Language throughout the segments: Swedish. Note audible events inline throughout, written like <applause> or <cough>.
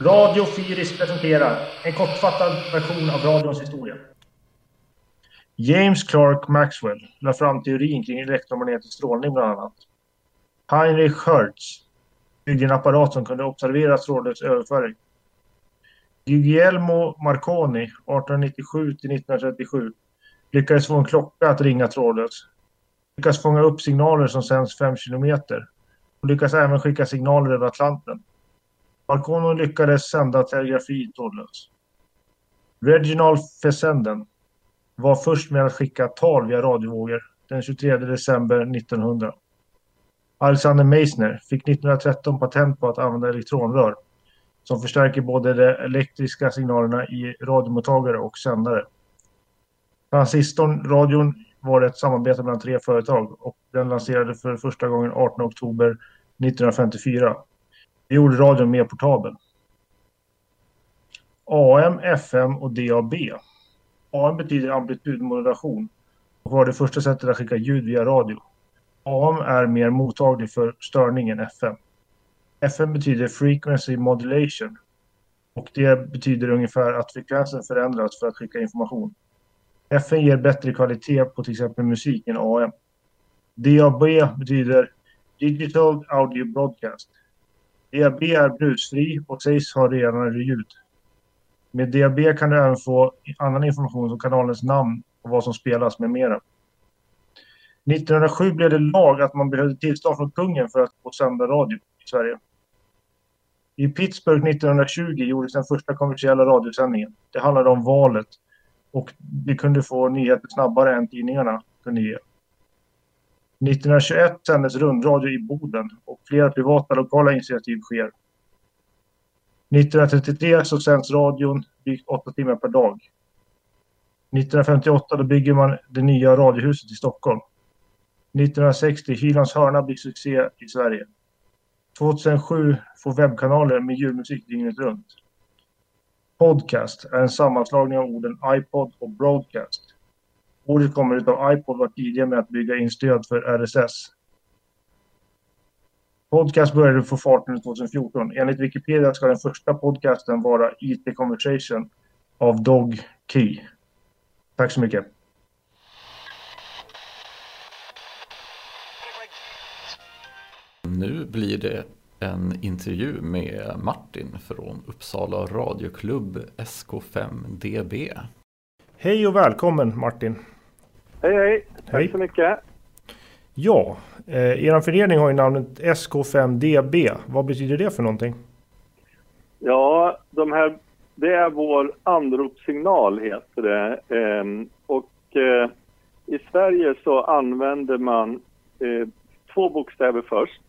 Radio Fyris presenterar en kortfattad version av radions historia. James Clerk Maxwell la fram teorin kring elektromagnetisk strålning bland annat. Heinrich Hertz byggde en apparat som kunde observera trådlös överföring. Guglielmo Marconi 1897 till 1937 lyckades få en klocka att ringa trådlöst. Lyckades fånga upp signaler som sänds 5 kilometer och lyckas även skicka signaler över Atlanten. Marconi lyckades sända telegrafi trådlöst. Reginald Fessenden var först med att skicka tal via radiovågor den 23 december 1900. Alexander Meissner fick 1913 patent på att använda elektronrör som förstärker både de elektriska signalerna i radiomottagare och sändare. Transistorn radion var ett samarbete mellan tre företag och den lanserades för första gången 18 oktober 1954. Det gjorde radion mer portabel. AM, FM och DAB. AM betyder amplitudmodulation och var det första sättet att skicka ljud via radio. AM är mer mottaglig för störning än FM. FM betyder frequency modulation och det betyder ungefär att frekvensen förändras för att skicka information. FM ger bättre kvalitet på till exempel musik än AM. DAB betyder Digital Audio Broadcast. DAB är brusfri och sägs ha renare ljud. Med DAB kan du även få annan information som kanalens namn och vad som spelas med mera. 1907 blev det lag att man behövde tillstånd från kungen för att få sända radio i Sverige. I Pittsburgh 1920 gjordes den första kommersiella radiosändningen. Det handlade om valet och vi kunde få nyheter snabbare än tidningarna kunde ge. 1921 sändes rundradio i Boden och flera privata lokala initiativ sker. 1933 så sänds radion drygt åtta timmar per dag. 1958 då bygger man det nya radiohuset i Stockholm. 1960 Hylands hörna blir succé i Sverige. 2007 får webbkanaler med julmusik dygnet runt. Podcast är en sammanslagning av orden iPod och broadcast. Ordet kommer av iPod var tidiga med att bygga in stöd för RSS. Podcast började få fart 2014. Enligt Wikipedia ska den första podcasten vara IT Conversation av Dog Key. Tack så mycket. Nu blir det en intervju med Martin från Uppsala radioklubb SK5DB. Hej och välkommen Martin. Hej hej, tack hej. så mycket. Ja, eh, er förening har ju namnet SK5DB. Vad betyder det för någonting? Ja, de här, det är vår anropssignal heter det. Eh, och eh, i Sverige så använder man eh, två bokstäver först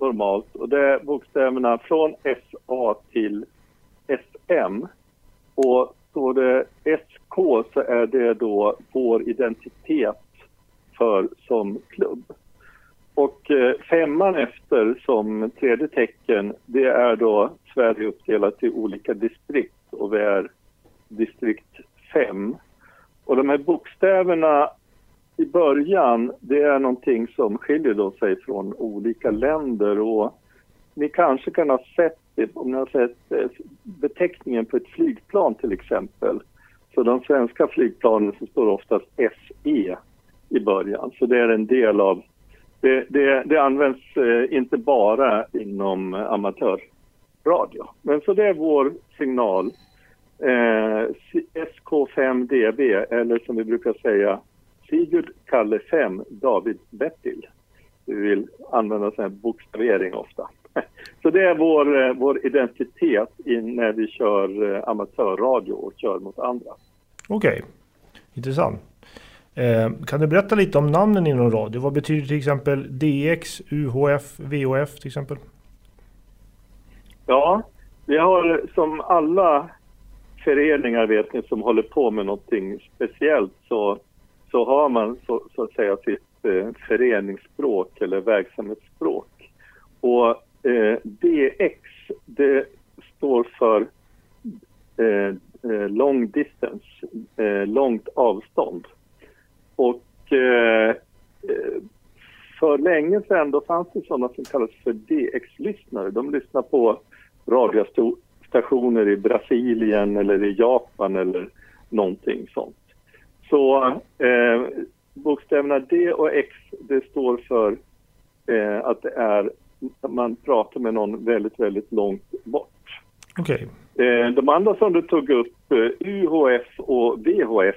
normalt och det är bokstäverna från SA till SM. Och står det SK så är det då vår identitet för som klubb. Och eh, femman efter som tredje tecken det är då Sverige uppdelat i olika distrikt och vi är distrikt 5. Och de här bokstäverna i början, det är någonting som skiljer då sig från olika länder och ni kanske kan ha sett det, om ni har sett eh, beteckningen på ett flygplan till exempel. Så de svenska flygplanen så står oftast SE i början, så det är en del av det, det, det används eh, inte bara inom amatörradio. Men så det är vår signal. Eh, SK5DB, eller som vi brukar säga Sigurd, Kalle 5, David, Bettil. Vi vill använda sån här bokstavering ofta. <laughs> Så det är vår, eh, vår identitet när vi kör eh, amatörradio och kör mot andra. Okej, okay. intressant. Eh, kan du berätta lite om namnen inom radio? Vad betyder till exempel DX, UHF, VHF till exempel? Ja, vi har som alla föreningar vet ni som håller på med någonting speciellt så så har man så, så att säga sitt eh, föreningsspråk eller verksamhetsspråk. Och eh, DX, det står för eh, eh, long distance, eh, långt avstånd. Och eh, eh, för länge sedan då fanns det sådana som kallas för DX-lyssnare. De lyssnar på radiostationer i Brasilien eller i Japan eller någonting sånt. Så eh, bokstäverna D och X det står för eh, att det är man pratar med någon väldigt, väldigt långt bort. Okej. Eh, de andra som du tog upp, eh, UHF och VHF,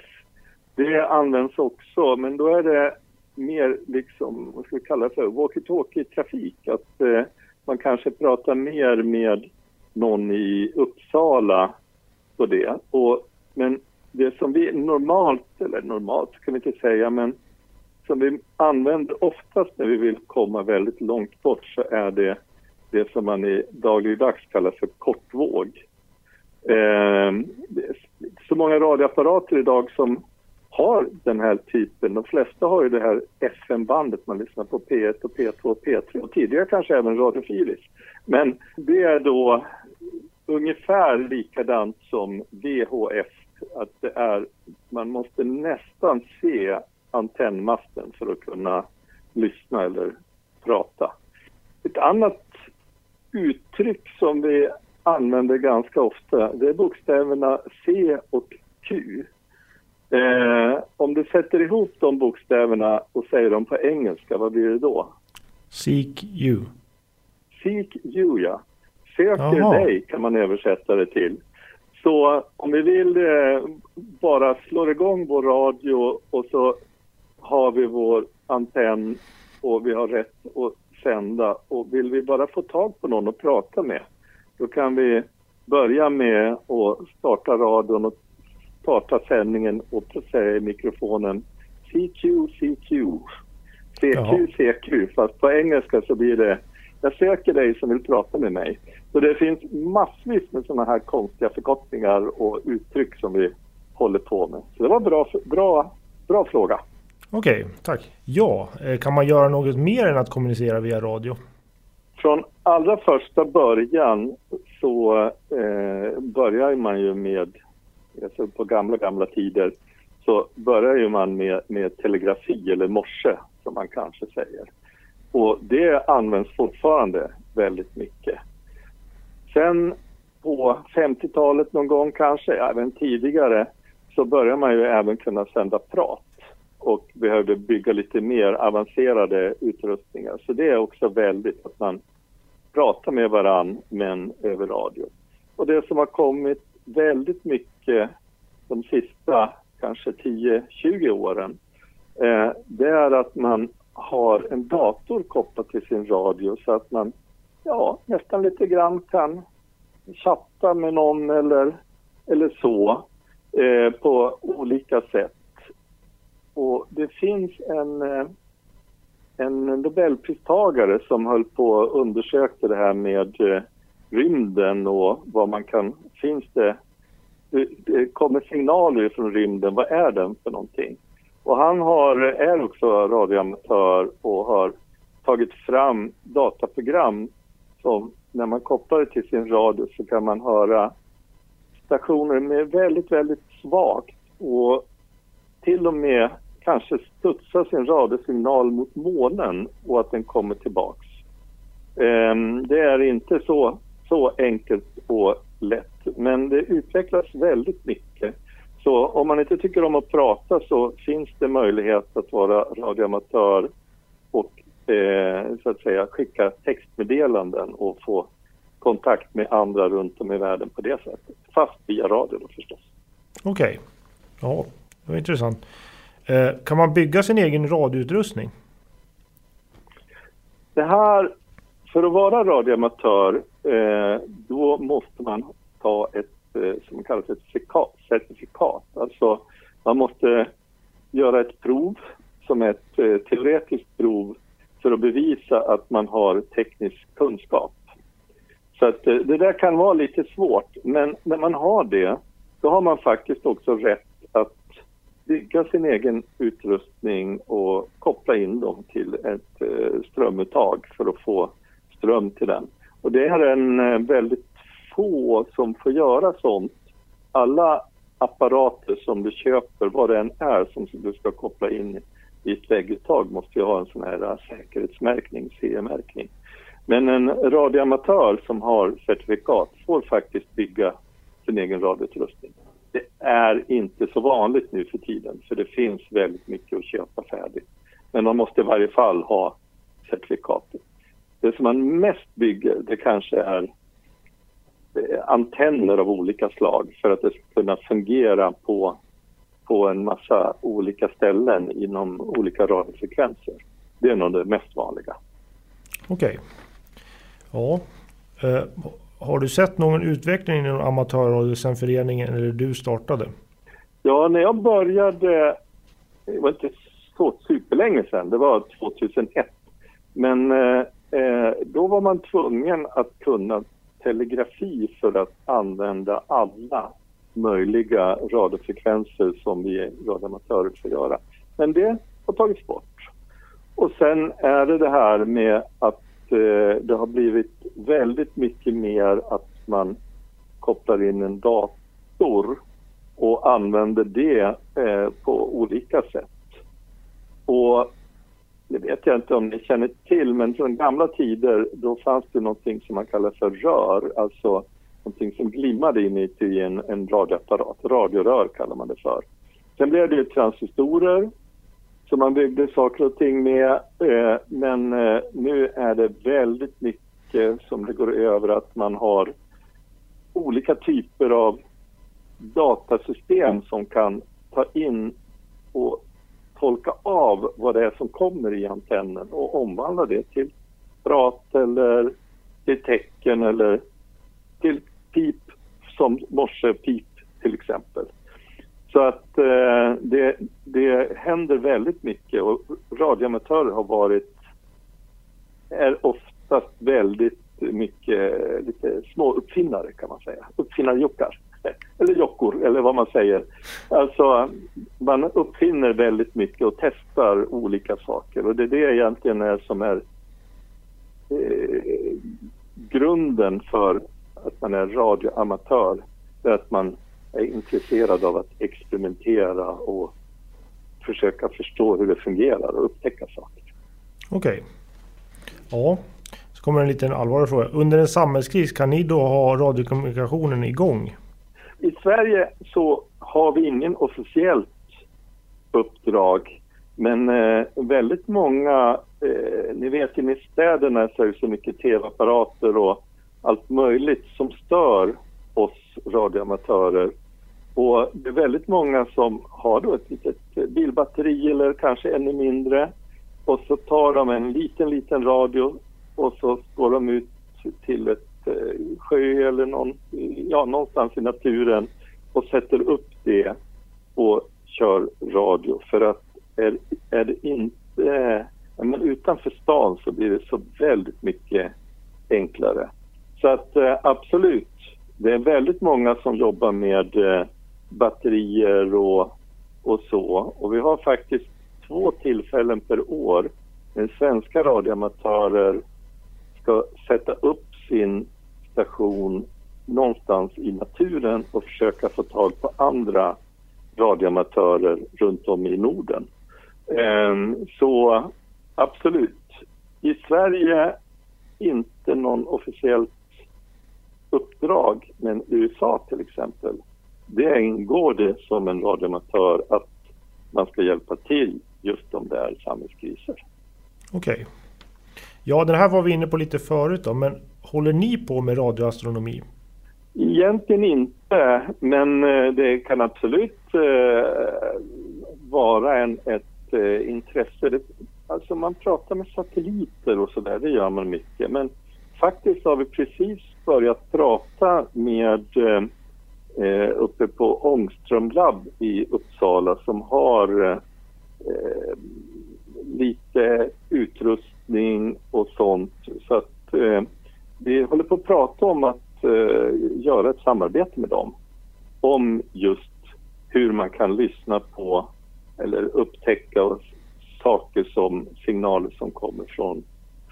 det används också, men då är det mer liksom, vad ska vi kalla det för, walkie-talkie-trafik. Att eh, man kanske pratar mer med någon i Uppsala på det. Och, men det som vi normalt, eller normalt kan vi inte säga, men som vi använder oftast när vi vill komma väldigt långt bort så är det det som man i dagligdags kallar för kortvåg. Eh, det är så många radioapparater idag som har den här typen. De flesta har ju det här FM-bandet, man lyssnar på P1 och P2 och P3 och tidigare kanske även Radio Filis. Men det är då ungefär likadant som VHF, att det är, man måste nästan se antennmasten för att kunna lyssna eller prata. Ett annat uttryck som vi använder ganska ofta, det är bokstäverna C och Q. Eh, om du sätter ihop de bokstäverna och säger dem på engelska, vad blir det då? Seek you. Seek you, ja. Söker Jaha. dig kan man översätta det till. Så om vi vill eh, bara slå igång vår radio och så har vi vår antenn och vi har rätt att sända och vill vi bara få tag på någon att prata med då kan vi börja med att starta radion och starta sändningen och säga i mikrofonen CQ, CQ. Jaha. CQ, CQ. Fast på engelska så blir det jag söker dig som vill prata med mig. Så det finns massvis med sådana här konstiga förkortningar och uttryck som vi håller på med. Så det var en bra, bra, bra fråga. Okej, tack. Ja, eh, kan man göra något mer än att kommunicera via radio? Från allra första början så eh, börjar man ju med, alltså på gamla, gamla tider, så börjar ju man med, med telegrafi eller morse som man kanske säger. Och det används fortfarande väldigt mycket. Sen på 50-talet någon gång kanske, även tidigare, så börjar man ju även kunna sända prat och behövde bygga lite mer avancerade utrustningar. Så det är också väldigt att man pratar med varann men över radio. Och det som har kommit väldigt mycket de sista kanske 10-20 åren eh, det är att man har en dator kopplad till sin radio så att man ja, nästan lite grann kan chatta med någon eller, eller så eh, på olika sätt. Och det finns en, eh, en Nobelpristagare som höll på och undersökte det här med eh, rymden och vad man kan... Finns det... Det det kommer signaler från rymden, vad är den för någonting? Och han har, är också radioamatör och har tagit fram dataprogram som när man kopplar det till sin radio så kan man höra stationer med väldigt, väldigt svagt och till och med kanske studsa sin radiosignal mot månen och att den kommer tillbaks. Ehm, det är inte så, så enkelt och lätt, men det utvecklas väldigt mycket. Så om man inte tycker om att prata så finns det möjlighet att vara radioamatör och eh, så att säga skicka textmeddelanden och få kontakt med andra runt om i världen på det sättet. Fast via radio då förstås. Okej. Ja, det var intressant. Eh, kan man bygga sin egen radioutrustning? Det här, för att vara radioamatör, eh, då måste man ta ett eh, som kallas ett certifikat. Alltså man måste göra ett prov som är ett teoretiskt prov för att bevisa att man har teknisk kunskap. Så att det där kan vara lite svårt, men när man har det, då har man faktiskt också rätt bygga sin egen utrustning och koppla in dem till ett eh, strömuttag för att få ström till den. Och det är en eh, väldigt få som får göra sånt. Alla apparater som du köper, vad det än är som du ska koppla in i ett vägguttag måste ju ha en sån här eh, säkerhetsmärkning, CE-märkning. Men en radioamatör som har certifikat får faktiskt bygga sin egen radioutrustning. Det är inte så vanligt nu för tiden för det finns väldigt mycket att köpa färdigt. Men man måste i varje fall ha certifikatet. Det som man mest bygger det kanske är eh, antenner av olika slag för att det ska kunna fungera på, på en massa olika ställen inom olika radiofrekvenser. Det är nog det mest vanliga. Okej. Ja. Eh, har du sett någon utveckling inom amatörradio sedan föreningen eller du startade? Ja, när jag började, det var inte så superlänge sedan, det var 2001. Men eh, eh, då var man tvungen att kunna telegrafi för att använda alla möjliga radiofrekvenser som vi radioamatörer får göra. Men det har tagits bort. Och sen är det det här med att Eh, det har blivit väldigt mycket mer att man kopplar in en dator och använder det eh, på olika sätt. Och det vet jag inte om ni känner till, men från gamla tider då fanns det någonting som man kallar för rör, alltså någonting som glimmade in i en, en radioapparat. Radiorör kallar man det för. Sen blev det transistorer som man byggde saker och ting med. Eh, men eh, nu är det väldigt mycket som det går över att man har olika typer av datasystem som kan ta in och tolka av vad det är som kommer i antennen och omvandla det till prat eller till tecken eller till pip som morsepip till exempel. Så att eh, det, det händer väldigt mycket och radioamatörer har varit, är oftast väldigt mycket eh, lite små uppfinnare kan man säga, uppfinnarjockar <laughs> eller jockor eller vad man säger. Alltså man uppfinner väldigt mycket och testar olika saker och det är det egentligen är som är eh, grunden för att man är radioamatör. Det är att man är intresserad av att experimentera och försöka förstå hur det fungerar och upptäcka saker. Okej. Okay. Ja, så kommer en liten allvarlig fråga. Under en samhällskris kan ni då ha radiokommunikationen igång? I Sverige så har vi ingen officiellt uppdrag men eh, väldigt många, eh, ni vet i städerna så är det så mycket tv-apparater och allt möjligt som stör oss radioamatörer. Och det är väldigt många som har då ett litet bilbatteri eller kanske ännu mindre och så tar de en liten, liten radio och så går de ut till ett eh, sjö eller någon, ja, någonstans i naturen och sätter upp det och kör radio. För att är, är det inte, eh, men utanför stan så blir det så väldigt mycket enklare. Så att eh, absolut, det är väldigt många som jobbar med eh, batterier och, och så. Och vi har faktiskt två tillfällen per år när svenska radioamatörer ska sätta upp sin station någonstans i naturen och försöka få tag på andra radioamatörer runt om i Norden. Ehm, så absolut. I Sverige inte någon officiellt uppdrag, men USA till exempel, det ingår det som en radioamatör att man ska hjälpa till just de där samhällskriser. Okej. Okay. Ja, det här var vi inne på lite förut då, men håller ni på med radioastronomi? Egentligen inte, men eh, det kan absolut eh, vara en, ett eh, intresse. alltså man pratar med satelliter och sådär, det gör man mycket. Men faktiskt har vi precis börjat prata med eh, uppe på Ångström Lab i Uppsala som har eh, lite utrustning och sånt. Så att eh, vi håller på att prata om att eh, göra ett samarbete med dem om just hur man kan lyssna på eller upptäcka saker som signaler som kommer från,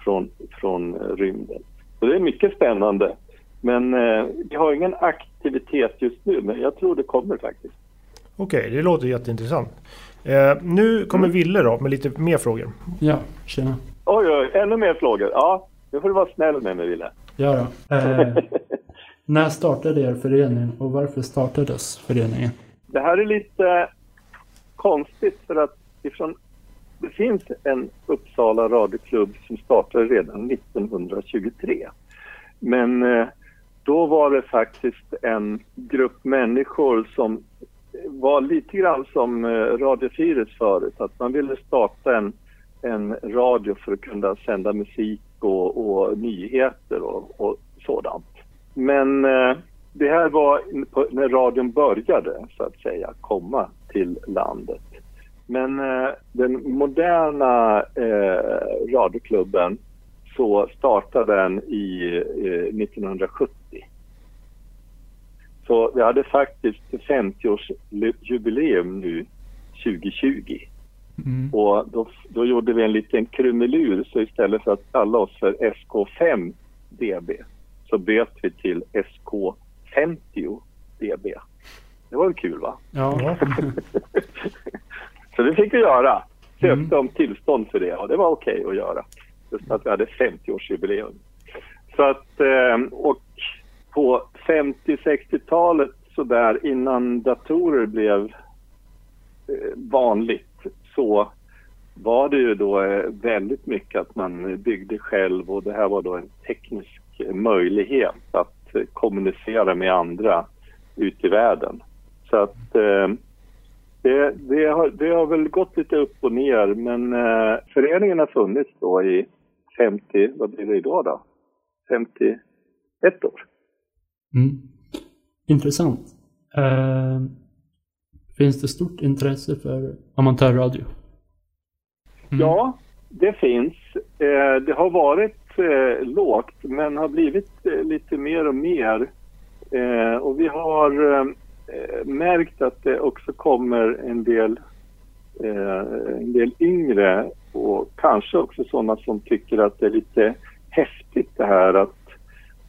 från, från rymden. Så det är mycket spännande. Men eh, vi har ingen aktivitet just nu, men jag tror det kommer faktiskt. Okej, okay, det låter jätteintressant. Eh, nu kommer mm. Ville då med lite mer frågor. Ja, tjena. Oj, oj, ännu mer frågor. Ja, Nu får du vara snäll med mig, Wille. Ja då. Eh, <laughs> när startade er förening och varför startades föreningen? Det här är lite konstigt för att ifrån, det finns en Uppsala radioklubb som startade redan 1923. Men eh, då var det faktiskt en grupp människor som var lite grann som eh, Radio Fyris förut, att man ville starta en, en radio för att kunna sända musik och, och nyheter och, och, sådant. Men eh, det här var när radion började, så att säga, komma till landet. Men eh, den moderna eh, radioklubben så startade den i eh, 1970. Så vi hade faktiskt 50-årsjubileum nu 2020. Mm. Och då, då gjorde vi en liten krumelur så istället för att kalla oss för SK5 DB så bytte vi till SK50 DB. Det var väl kul va? Ja. <laughs> så det fick vi göra. Sökte mm. om tillstånd för det och det var okej okay att göra. Just att vi hade 50-årsjubileum. Så att, eh, och på 50-60-talet sådär innan datorer blev eh, vanligt så var det ju då eh, väldigt mycket att man byggde själv och det här var då en teknisk eh, möjlighet att kommunicera med andra ute i världen. Så att eh, det, det, har, det har väl gått lite upp och ner men föreningen har funnits då i 50, vad blir det idag då? 51 år. Mm. Intressant. Uh, finns det stort intresse för amatörradio? Mm. Ja, det finns. Uh, det har varit uh, lågt men har blivit lite mer och mer. och vi har märkt att det också kommer en del, en del yngre och kanske också sådana som tycker att det är lite häftigt det här att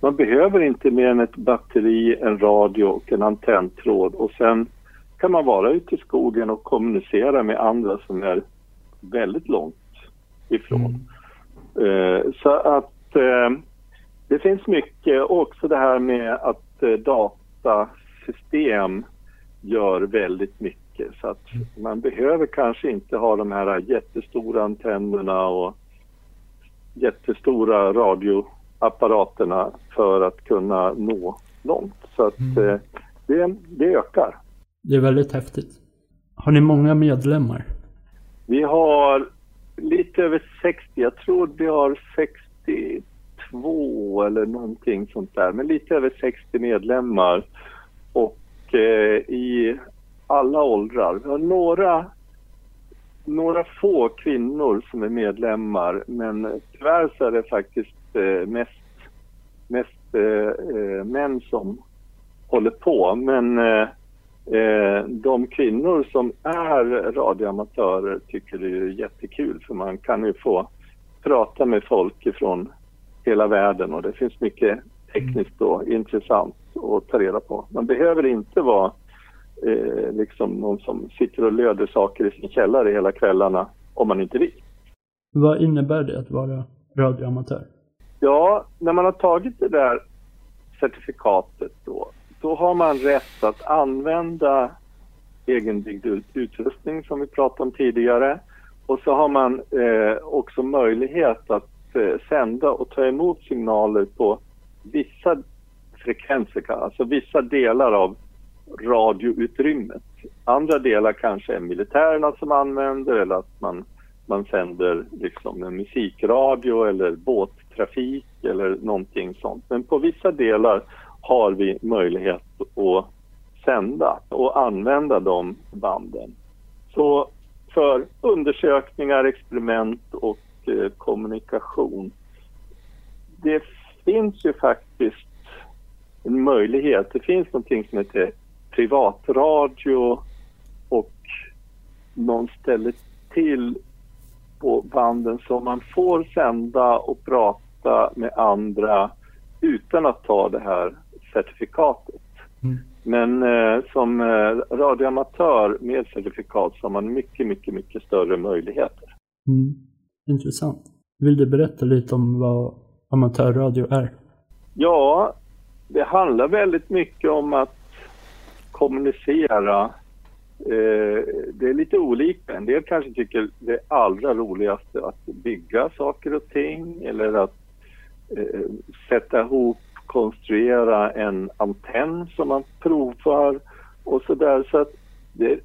man behöver inte mer än ett batteri, en radio och en antenntråd och sen kan man vara ute i skogen och kommunicera med andra som är väldigt långt ifrån. Mm. Uh, så att uh, det finns mycket, också det här med att uh, datasystem gör väldigt mycket så att man behöver kanske inte ha de här jättestora antennerna och jättestora radio apparaterna för att kunna nå långt. Så att mm. Eh, det, det ökar. Det är väldigt häftigt. Har ni många medlemmar? Vi har lite över 60. Jag tror vi har 62 eller någonting sånt där. Men lite över 60 medlemmar. Och eh, i alla åldrar. Vi har några några få kvinnor som är medlemmar men tyvärr så är det faktiskt Eh, mest, mest eh, eh, män som håller på. Men eh, eh, de kvinnor som är radioamatörer tycker det är jättekul för man kan ju få prata med folk från hela världen och det finns mycket tekniskt och intressant att ta reda på. Man behöver inte vara eh, liksom någon som sitter och löder saker i sin källare hela kvällarna om man inte vill. Vad innebär det att vara radioamatör? Ja, när man har tagit det där certifikatet då, då har man rätt att använda egenbyggd utrustning som vi pratade om tidigare. Och så har man eh, också möjlighet att eh, sända och ta emot signaler på vissa frekvenser, alltså vissa delar av radioutrymmet. Andra delar kanske är militärerna som använder eller att man, man sänder liksom en musikradio eller båt trafik eller någonting sånt. Men på vissa delar har vi möjlighet att sända och använda de banden. Så för undersökningar, experiment och eh, kommunikation. Det finns ju faktiskt en möjlighet. Det finns någonting som heter privatradio och någon ställer till på banden så man får sända och prata med andra utan att ta det här certifikatet. Mm. Men eh, som eh, radioamatör med certifikat så har man mycket, mycket, mycket större möjligheter. Mm. Intressant. Vill du berätta lite om vad amatörradio är? Ja, det handlar väldigt mycket om att kommunicera. Eh, det är lite olika. En del kanske tycker det är allra roligaste att bygga saker och ting eller att sätta ihop, konstruera en antenn som man provar och sådär. Så att det,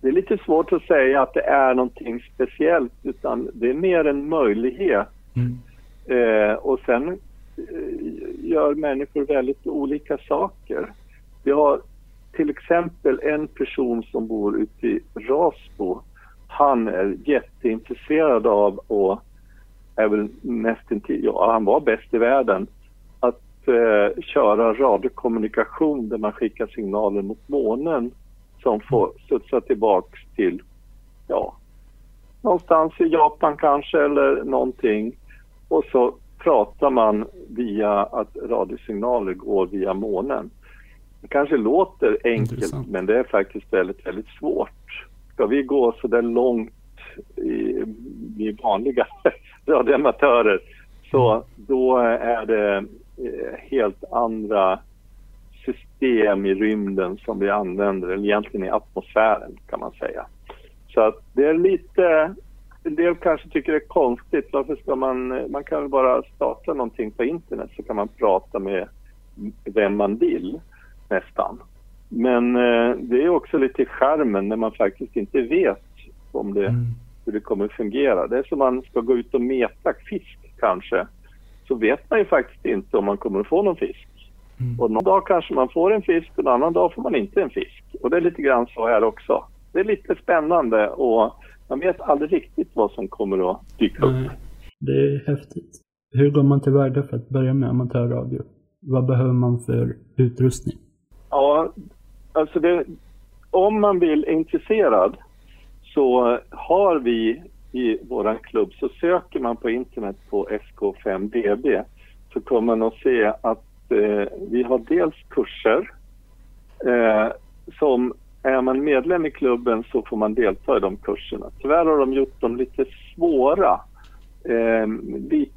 det är lite svårt att säga att det är någonting speciellt utan det är mer en möjlighet. Mm. Eh, och sen eh, gör människor väldigt olika saker. Vi har till exempel en person som bor ute i Rasbo. Han är jätteintresserad av och är väl nästan till, ja han var bäst i världen att eh, köra radiokommunikation där man skickar signaler mot månen som får studsa tillbaks till, ja, någonstans i Japan kanske eller någonting. Och så pratar man via att radiosignaler går via månen. Det kanske låter enkelt Intressant. men det är faktiskt väldigt, väldigt svårt. Ska vi gå så där långt i, i vanliga <laughs> radioamatörer så då är det eh, helt andra system i rymden som vi använder, eller egentligen i atmosfären kan man säga. Så att det är lite, en del kanske tycker det är konstigt, varför ska man, man kan väl bara starta någonting på internet så kan man prata med vem man vill nästan. Men eh, det är också lite skärmen när man faktiskt inte vet om det, Mm hur det kommer att fungera. Det är som man ska gå ut och meta fisk kanske. Så vet man ju faktiskt inte om man kommer att få någon fisk. Mm. Och någon dag kanske man får en fisk och en annan dag får man inte en fisk. Och det är lite grann så här också. Det är lite spännande och man vet aldrig riktigt vad som kommer att dyka upp. Nej, det är häftigt. Hur går man tillväga för att börja med amatörradio? Vad behöver man för utrustning? Ja, alltså det, om man vill är intresserad så har vi i vår klubb så söker man på internet på SK5DB så kommer man att se att eh, vi har dels kurser eh, som är man medlem i klubben så får man delta i de kurserna. Tyvärr har de gjort dem lite svåra. Eh,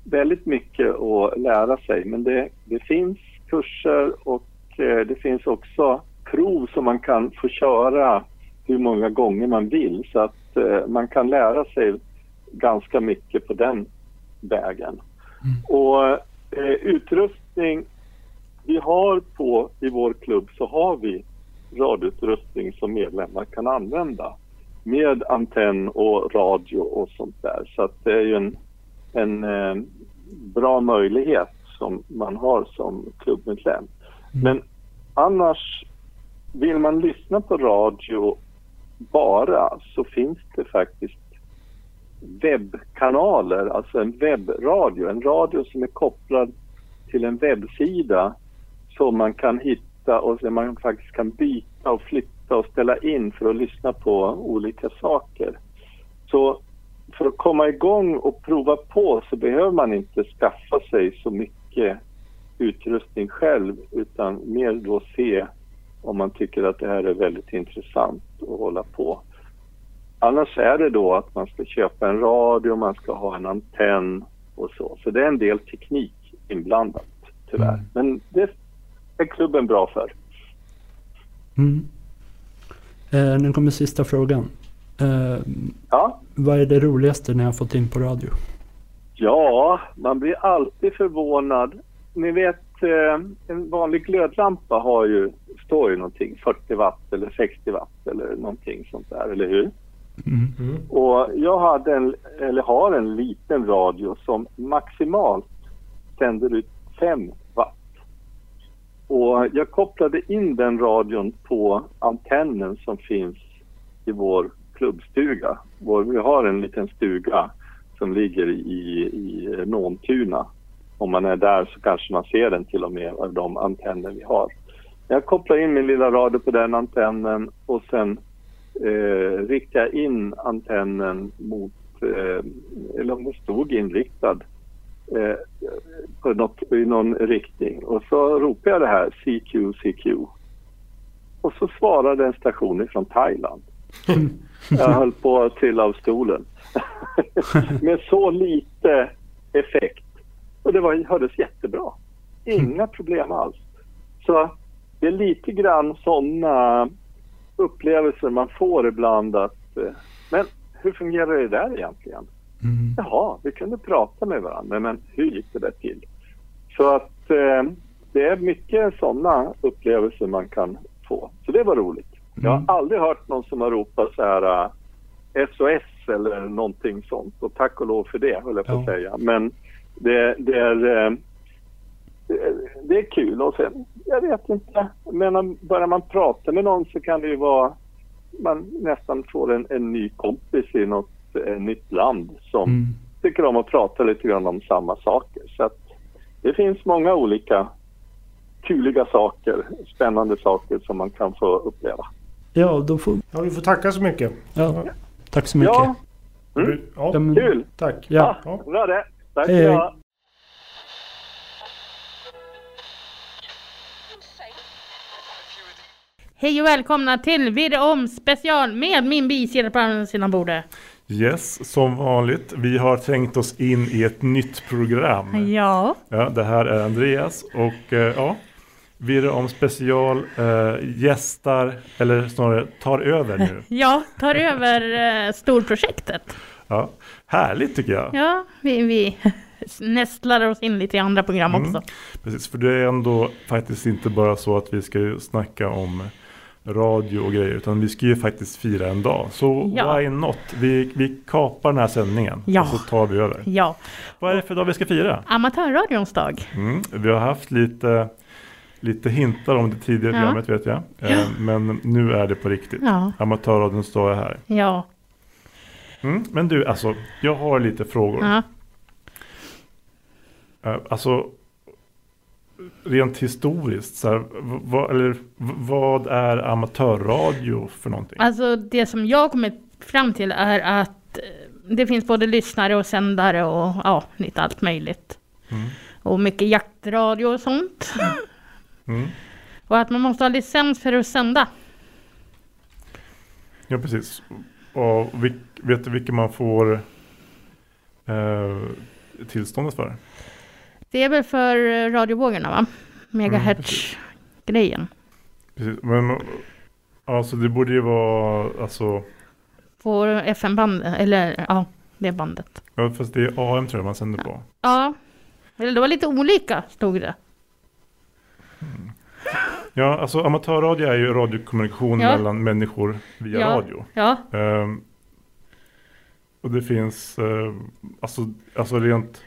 väldigt mycket att lära sig men det, det finns kurser och eh, det finns också prov som man kan få köra hur många gånger man vill så att eh, man kan lära sig ganska mycket på den vägen. Och eh, utrustning, vi har på i vår klubb så har vi radioutrustning som medlemmar kan använda med antenn och radio och sånt där. Så att det är ju en, en eh, bra möjlighet som man har som klubbmedlem. Men annars, vill man lyssna på radio bara så finns det faktiskt webbkanaler, alltså en webbradio, en radio som är kopplad till en webbsida som man kan hitta och som man faktiskt kan byta och flytta och ställa in för att lyssna på olika saker. Så för att komma igång och prova på så behöver man inte skaffa sig så mycket utrustning själv utan mer då se om man tycker att det här är väldigt intressant att hålla på. Annars är det då att man ska köpa en radio, man ska ha en antenn och så. Så det är en del teknik inblandat tyvärr. Mm. Men det är klubben bra för. Mm. Eh, nu kommer sista frågan. Eh, Ja, vad är det roligaste ni har fått in på radio? ja man blir alltid förvånad. Ni vet, en vanlig glödlampa har ju, står ju någonting, 40 watt eller 60 watt eller någonting sånt där, eller hur? Mm. Och jag hade en, eller har en liten radio som maximalt sänder ut 5 watt. Och jag kopplade in den radion på antennen som finns i vår klubbstuga. Vår, vi har en liten stuga som ligger i, i Nåntuna. Om man är där så kanske man ser den till och med av de antenner vi har. Jag kopplar in min lilla radio på den antennen och sen eh, riktar jag in antennen mot, eh, eller om den stod inriktad eh, på något, i någon riktning. Och så ropar jag det här CQ, CQ. Och så svarade en station från Thailand. <laughs> Jag höll på att trilla av stolen. <laughs> Med så lite effekt. Och det var, hördes jättebra. Inga problem alls. Så det är lite grann sådana upplevelser man får ibland att eh, men hur fungerar det där egentligen? Mm. Jaha, vi kunde prata med varandra, men hur gick det där till? Så att eh, det är mycket sådana upplevelser man kan få. Så det var roligt. Jag har Mm. aldrig hört någon som har ropat så här eh, SOS eller någonting sånt. Och tack och lov för det, höll jag på att Ja. säga. Men det, det är... Eh, det- är kul och sen, jag vet inte, men börjar man prata med någon så kan det ju vara man nästan får en, en ny kompis i något eh, nytt land som Mm. tycker om att prata lite grann om samma saker. Så att det finns många olika kuliga saker, spännande saker som man kan få uppleva. Ja, då får... Ja, vi får tacka så mycket. Ja, tack så mycket. Ja, Mm. Ja, Ja, kul! tack. Ja. Ja, bra det. Tack Hej, hej. Hej och välkomna till Virre om special med min bisida på andra sidan bordet. Yes, som vanligt. Vi har trängt oss in i ett nytt program. Ja, Ja, det här är Andreas och eh, ja, Virre om special eh, gästar, eller snarare tar över nu. <laughs> jag tar över eh, storprojektet. Ja, härligt tycker jag. Ja, vi, vi <laughs> nästlar oss in lite i andra program Mm. också. Precis, för det är ändå faktiskt inte bara så att vi ska snacka om radio och grejer, utan vi ska ju faktiskt fira en dag. Så Ja. why not? Vi, vi kapar den här sändningen Ja. och så tar vi över. Ja, Vad är det för dag vi ska fira? amatörradions dag. Mm, vi har haft lite, lite hintar om det tidigare Ja. programmet vet jag. Eh, Men nu är det på riktigt. Ja, Amatörradion står här. ja, Mm, men du, alltså, jag har lite frågor. ja. Eh, Alltså, rent historiskt, så här, vad, eller, vad är amatörradio för någonting? Alltså det som jag kommit fram till är att eh, det finns både lyssnare och sändare och ja, lite allt möjligt. Mm. Och mycket jaktradio och sånt. Mm. Och att man måste ha licens för att sända. Ja, precis. Och vil, vet du vilka man får eh, tillståndet för? Det är väl för eh, radiovågorna va? Mm, Megahertz-grejen. Precis. Men alltså det borde ju vara alltså På FM-bandet, eller ja, det bandet. Ja, fast det är AM tror jag man sänder på. Ja, eller det var lite olika stod det. Ja, alltså amatörradio är ju radiokommunikation Ja. mellan människor via Ja. radio. Ja, Ehm, och det finns, uh, alltså, alltså rent,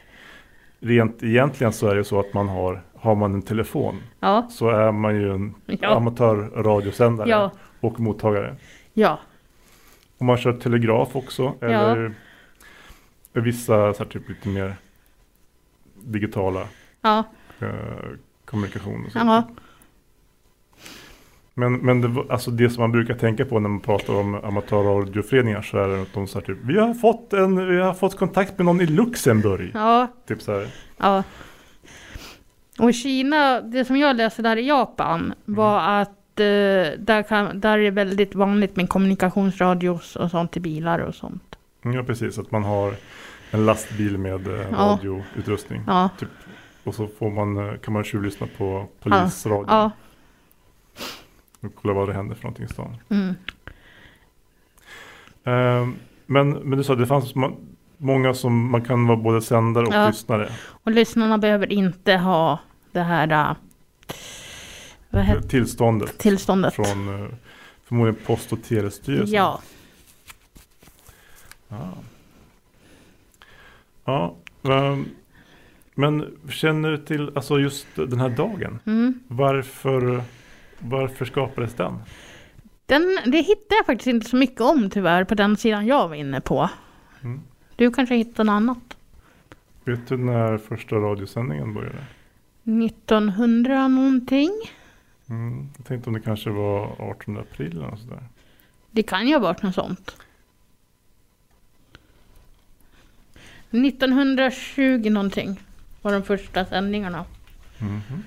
rent egentligen så är det så att man har, har man en telefon ja, så är man ju en Ja. amatörradiosändare ja, och mottagare. ja, Och man kör telegraf också, eller vissa så här, typ lite mer digitala ja, eh, kommunikation. Och så. Ja, Men, men det, alltså det som man brukar tänka på när man pratar om amatörradioföreningar så är det att de säger typ Vi har fått, en, vi har fått kontakt med någon i Luxemburg. ja, Typ så här. ja. Och Kina, det som jag läste där i Japan var att eh, där, kan, där är det väldigt vanligt med kommunikationsradios och sånt i bilar och sånt. Ja precis, att man har en lastbil med eh, Ja. radioutrustning. Ja, Och så får man, eh, kan man tjuvlyssna på polisradio ja, och kolla vad det händer för någonting i stan. mm, Ehm, men, men du sa att det fanns många som man kan vara både sändare och Ja. lyssnare. och lyssnarna behöver inte ha det här eh, vad heter, Tillståndet tillståndet. från eh, förmodligen Post och telestyrelsen. Ja, Ja. Ja, ehm, men känner du till alltså just den här dagen? mm. Varför, varför skapades den? Den, det hittade jag faktiskt inte så mycket om tyvärr på den sidan jag var inne på. Mm. Du kanske hittade något annat? Vet du när första radiosändningen började? 1900 någonting? Mm. Jag tänkte om det kanske var 18 april eller något sådär. Det kan ju ha varit något sånt. 1920 någonting var de första sändningarna. Mhm.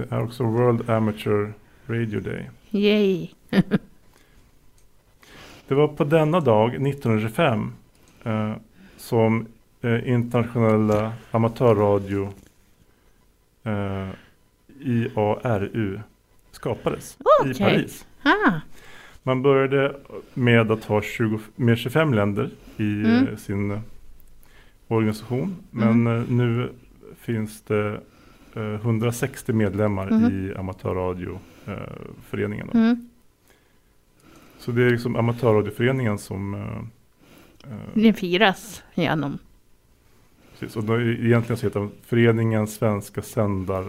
Det är också World Amateur Radio Day. Yay! <laughs> Det var på denna dag 1925 eh, som eh, internationella amatörradio eh, IARU skapades i Okej. Paris. Ah, Man började med att ha 20, med 25 länder i Mm. eh, sin organisation. Men eh, nu finns det 160 medlemmar Mhm. i amatörradioföreningen. då. mm. Så det är liksom amatörradioföreningen som eh, eh, Det firas genom. precis, och då egentligen så heter den Föreningen Svenska sändar,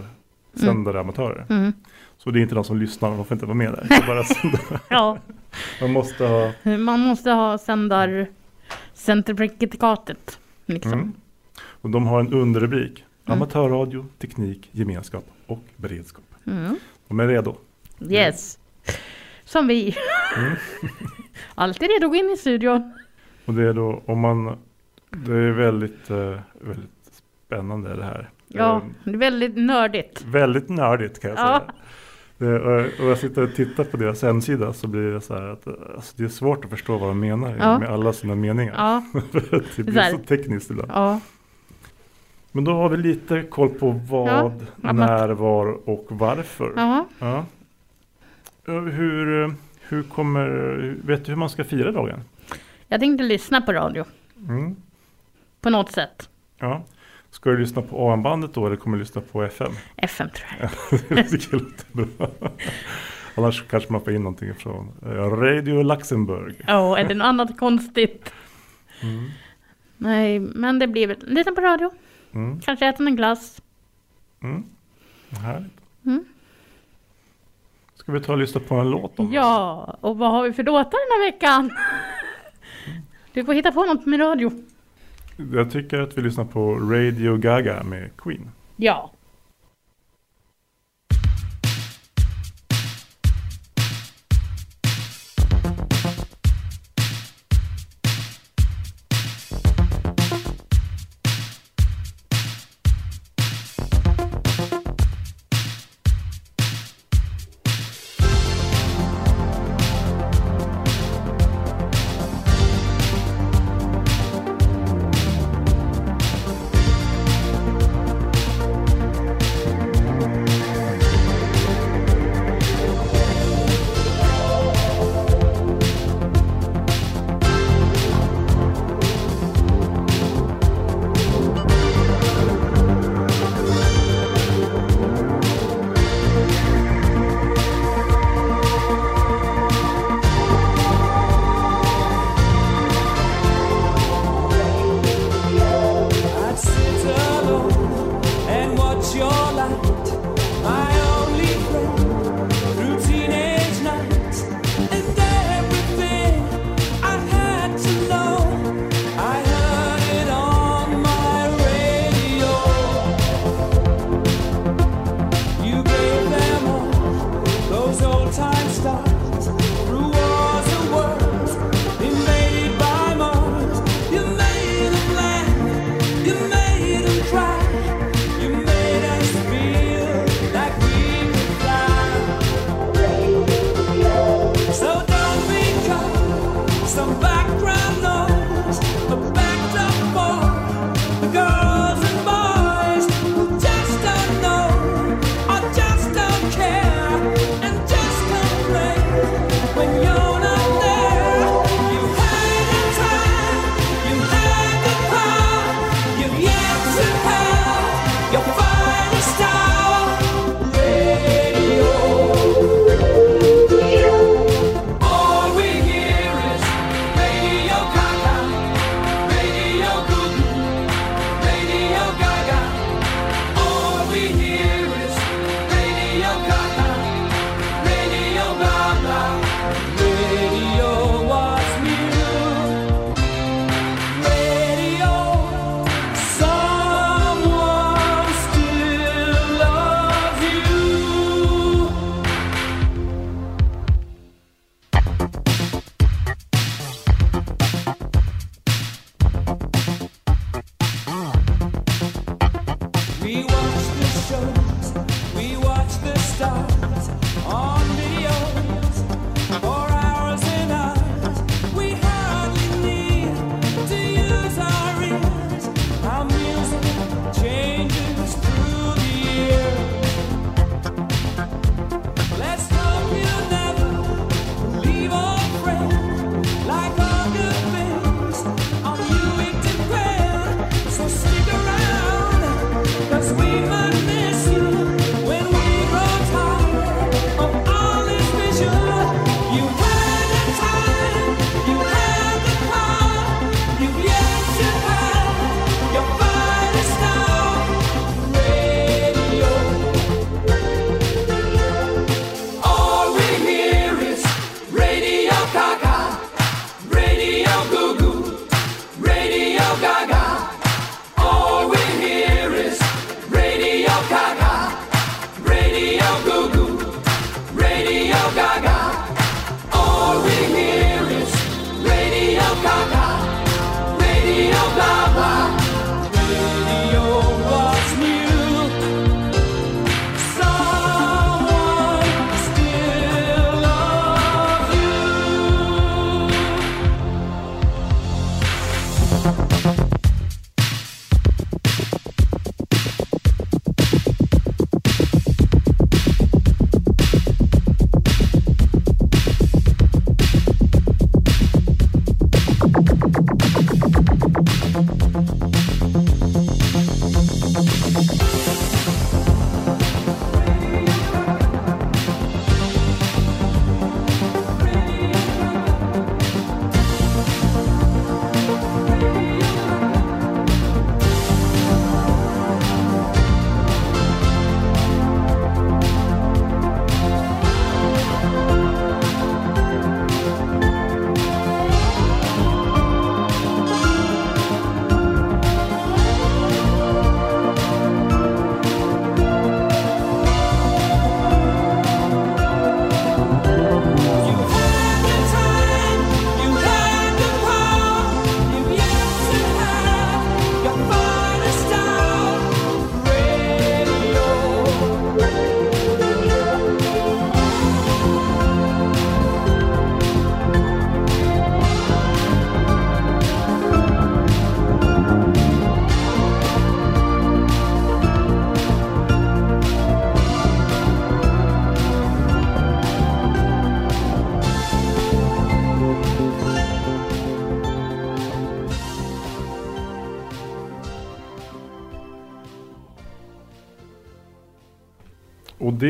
sändare amatörer. Mm. Så det är inte de som lyssnar, de får inte vara med där. Bara. <laughs> Ja, Man måste ha man måste ha sändar certifikatet. Liksom. Mm. Och de har en underrubrik. Mm. Amatörradio, teknik, gemenskap och beredskap. Mm. De är redo. Yes. Som vi. Mm. <laughs> Alltid redo att gå in i studion. Och det är då om man Det är väldigt, eh, väldigt spännande det här. Ja, Eh, väldigt nördigt. Väldigt nördigt kan jag Ja. säga. Det, och, jag sitter och tittar på deras hemsida så blir det så här att eh, alltså, det är svårt att förstå vad de menar Ja. med alla sina meningar. Ja, <laughs> det blir Så så tekniskt ibland. ja. Men då har vi lite koll på vad, Ja, när, var och varför. ja. Hur, hur kommer, vet du hur man ska fira dagen? Jag tänkte lyssna på radio. Mm. På något sätt. Ja. Ska du lyssna på AM-bandet då eller kommer du lyssna på FM? FM tror jag. <laughs> det låter bra. Annars kanske man får in någonting från eh, Radio Luxemburg. Ja, eller något annat konstigt. Mm. Nej, men det blir väl lyssna på radio. Mm. Kanske äta en glass. Mm. Härligt. Mm. Ska vi ta och lyssna på en låt då? Ja, och vad har vi för låtar den här veckan? <laughs> Du får hitta på något med radio. Jag tycker att vi lyssnar på Radio Gaga med Queen. Ja. somebody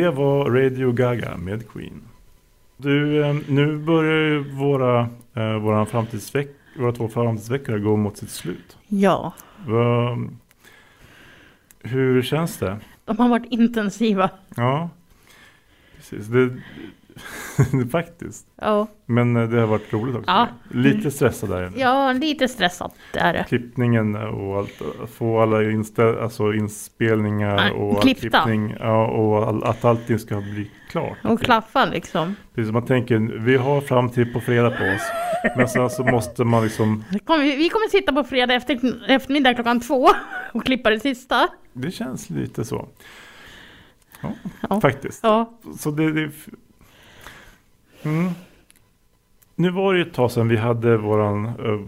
det var Radio Gaga med Queen. Du, eh, nu börjar ju våra, eh, våra, framtidsveck våra två framtidsveckor gå mot sitt slut. Ja, hur känns det? de har varit intensiva. Ja, precis. Det, <laughs> faktiskt. Ja, Men eh, det har varit roligt också. Ja. Lite stressad där. ja lite stressat är det. Klippningen och allt, få alla inställ, alltså inspelningar Ja, och klippta. klippning ja, och all, att allting ska bli klart. Och klaffa liksom. Precis, man tänker, vi har fram till på fredag på oss. Men sen så måste man liksom, Vi kommer, vi kommer sitta på fredag efter, eftermiddag klockan två <laughs> och klippa det sista. det känns lite så. Ja, faktiskt. Så det, det mm. Nu var det ju ett tag sedan vi hade våran eh,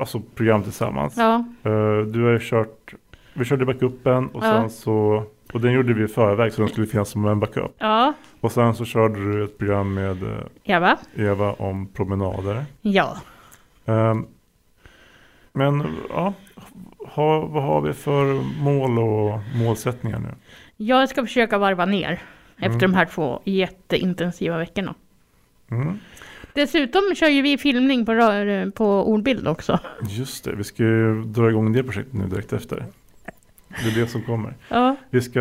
alltså program tillsammans. ja, Eh, du har ju kört, vi körde backupen och Ja. sen så, och den gjorde vi i förväg så den skulle finnas som en backup. ja, Och sen så körde du ett program med eh, Eva. Eva om promenader. Ja. Ehm, men ja, ha, vad har vi för mål och målsättningar nu? Jag ska försöka varva ner efter de här två jätteintensiva veckorna. Mm. Dessutom kör ju vi filmning på, på ordbild också. Just det, vi ska ju dra igång det projektet nu direkt efter. Det är det som kommer. Ja, Vi ska,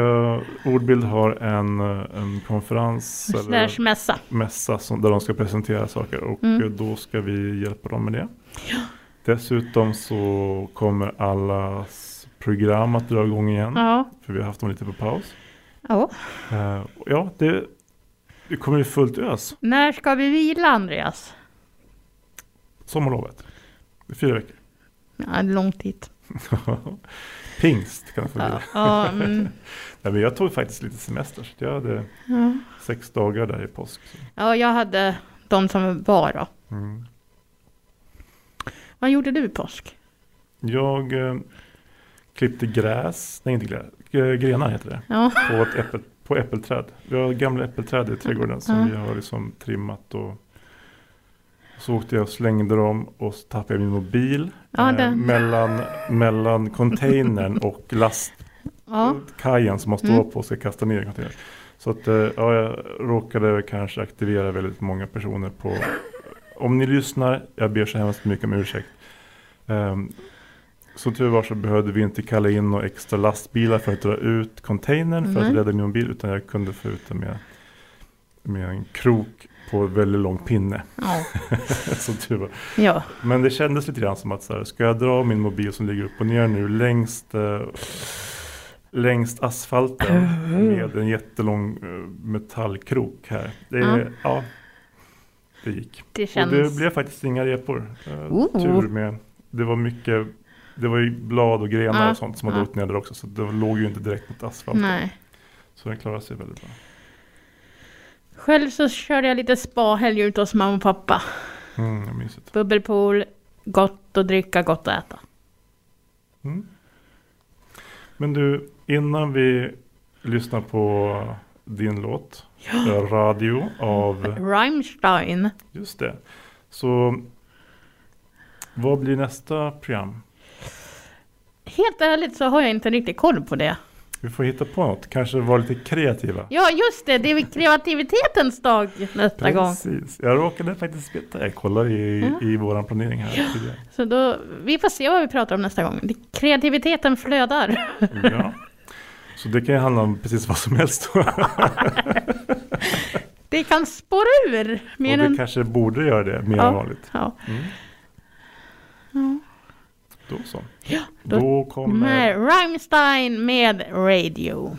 Ordbild har en, en konferens eller mässa. mässa som, där de ska presentera saker och Mm. då ska vi hjälpa dem med det. Dessutom så kommer allas program att dra igång igen. Ja, För vi har haft dem lite på paus. ja. Eh, ja, det, det kommer ju fullt ös. När ska vi vila Andreas? Sommarlovet. Det är fyra veckor. Ja, det är lång tid. <laughs> Pingst kan det få bli. Ja, mm, <laughs> Nej, men jag tog faktiskt lite semester. Så jag hade ja. sex dagar där i påsk. Så. ja, jag hade de som var då. Mm. Vad gjorde du i påsk? Jag eh, klippte gräs, nej inte gräs, grenar heter det, Ja, på ett äppel, på äppelträd. Vi har gamla äppelträd i trädgården som vi har liksom trimmat och så åkte jag och slängde dem och så tappade jag min mobil Ja, eh, mellan, mellan containern <laughs> och lastkajen som man står Mm. på och ska kasta ner i containern. Så att eh, ja, jag råkade kanske aktivera väldigt många personer på om ni lyssnar, jag ber så hemskt mycket om ursäkt. Um, så tur var så behövde vi inte kalla in några extra lastbilar för att dra ut containern för att Nej. rädda min mobil utan jag kunde få ut den med, med en krok på väldigt lång pinne. Ja. <laughs> så tur var. ja. Men det kändes lite grann som att så här, ska jag dra min mobil som ligger upp och ner nu längst, eh, längst asfalten med en jättelång eh, metallkrok här. Det, Ja. ja. det gick. Det Och känns... det blev faktiskt inga repor. Oh. Tur med. Det var mycket, det var ju blad och grenar Ja, och sånt som hade ja. åkt ner där också. Så det låg ju inte direkt mot asfalten. Nej. Så den klarade sig väldigt bra. Själv så körde jag lite spahelg ute hos mamma och pappa. Mm, det. Bubbelpool, gott att dricka, gott att äta. Mm. Men du, innan vi lyssnar på din låt, eh, Radio av, Rammstein. just det. Så vad blir nästa program? Helt ärligt så har jag inte riktigt koll på det. Vi får hitta på något, kanske vara lite kreativa. Ja, just det. Det är kreativitetens dag nästa gång. Precis. Jag råkade faktiskt veta, jag kollade i, Ja. i våran planering här tidigare. Så då, vi får se vad vi pratar om nästa gång. Kreativiteten flödar. Ja. Så det kan ju handla om precis vad som helst. och <laughs> Det kan spåra ur. Mer det än... kanske borde göra det mer Ja. än vanligt. Ja. Mm. Ja. Då så. Ja, då- Då kommer... Rammstein med Radio.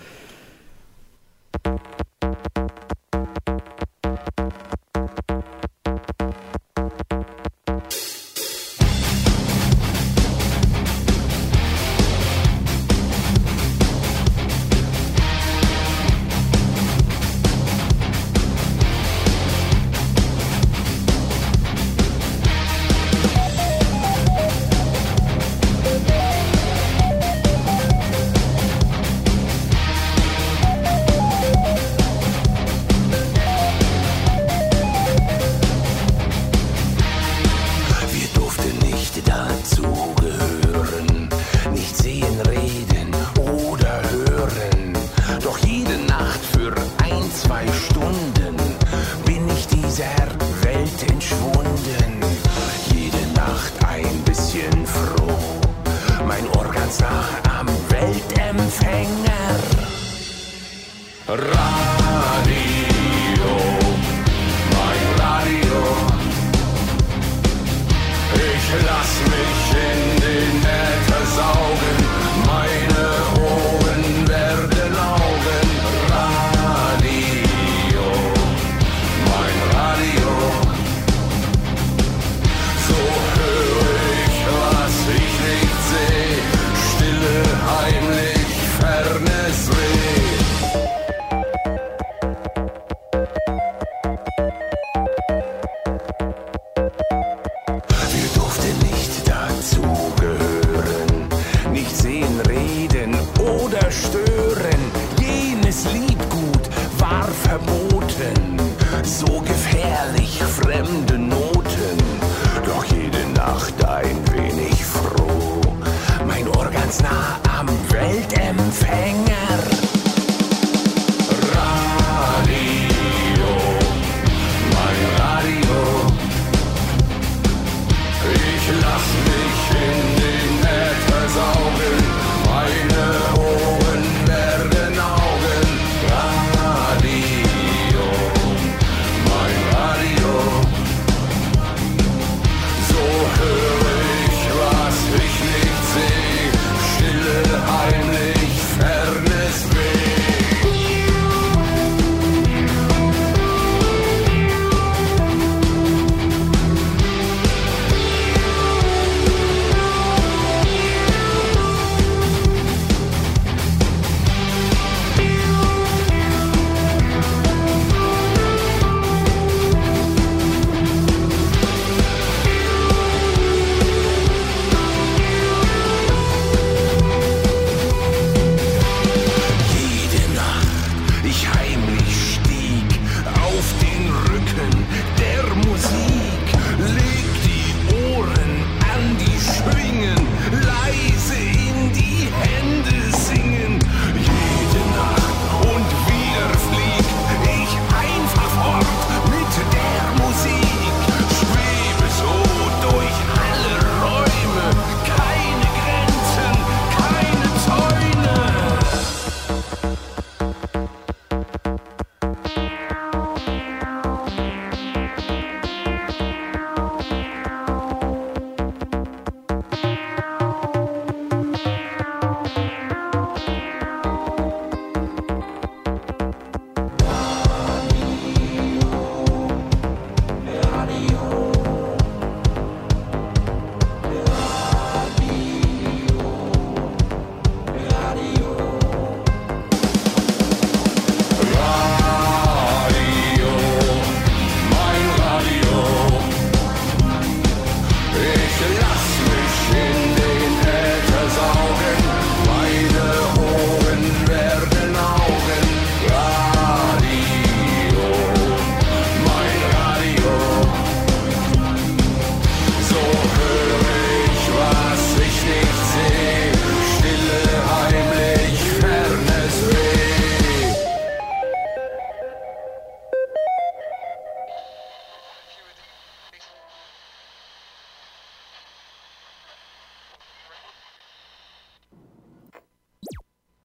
So gefährlich fremde Noten. Doch jede Nacht ein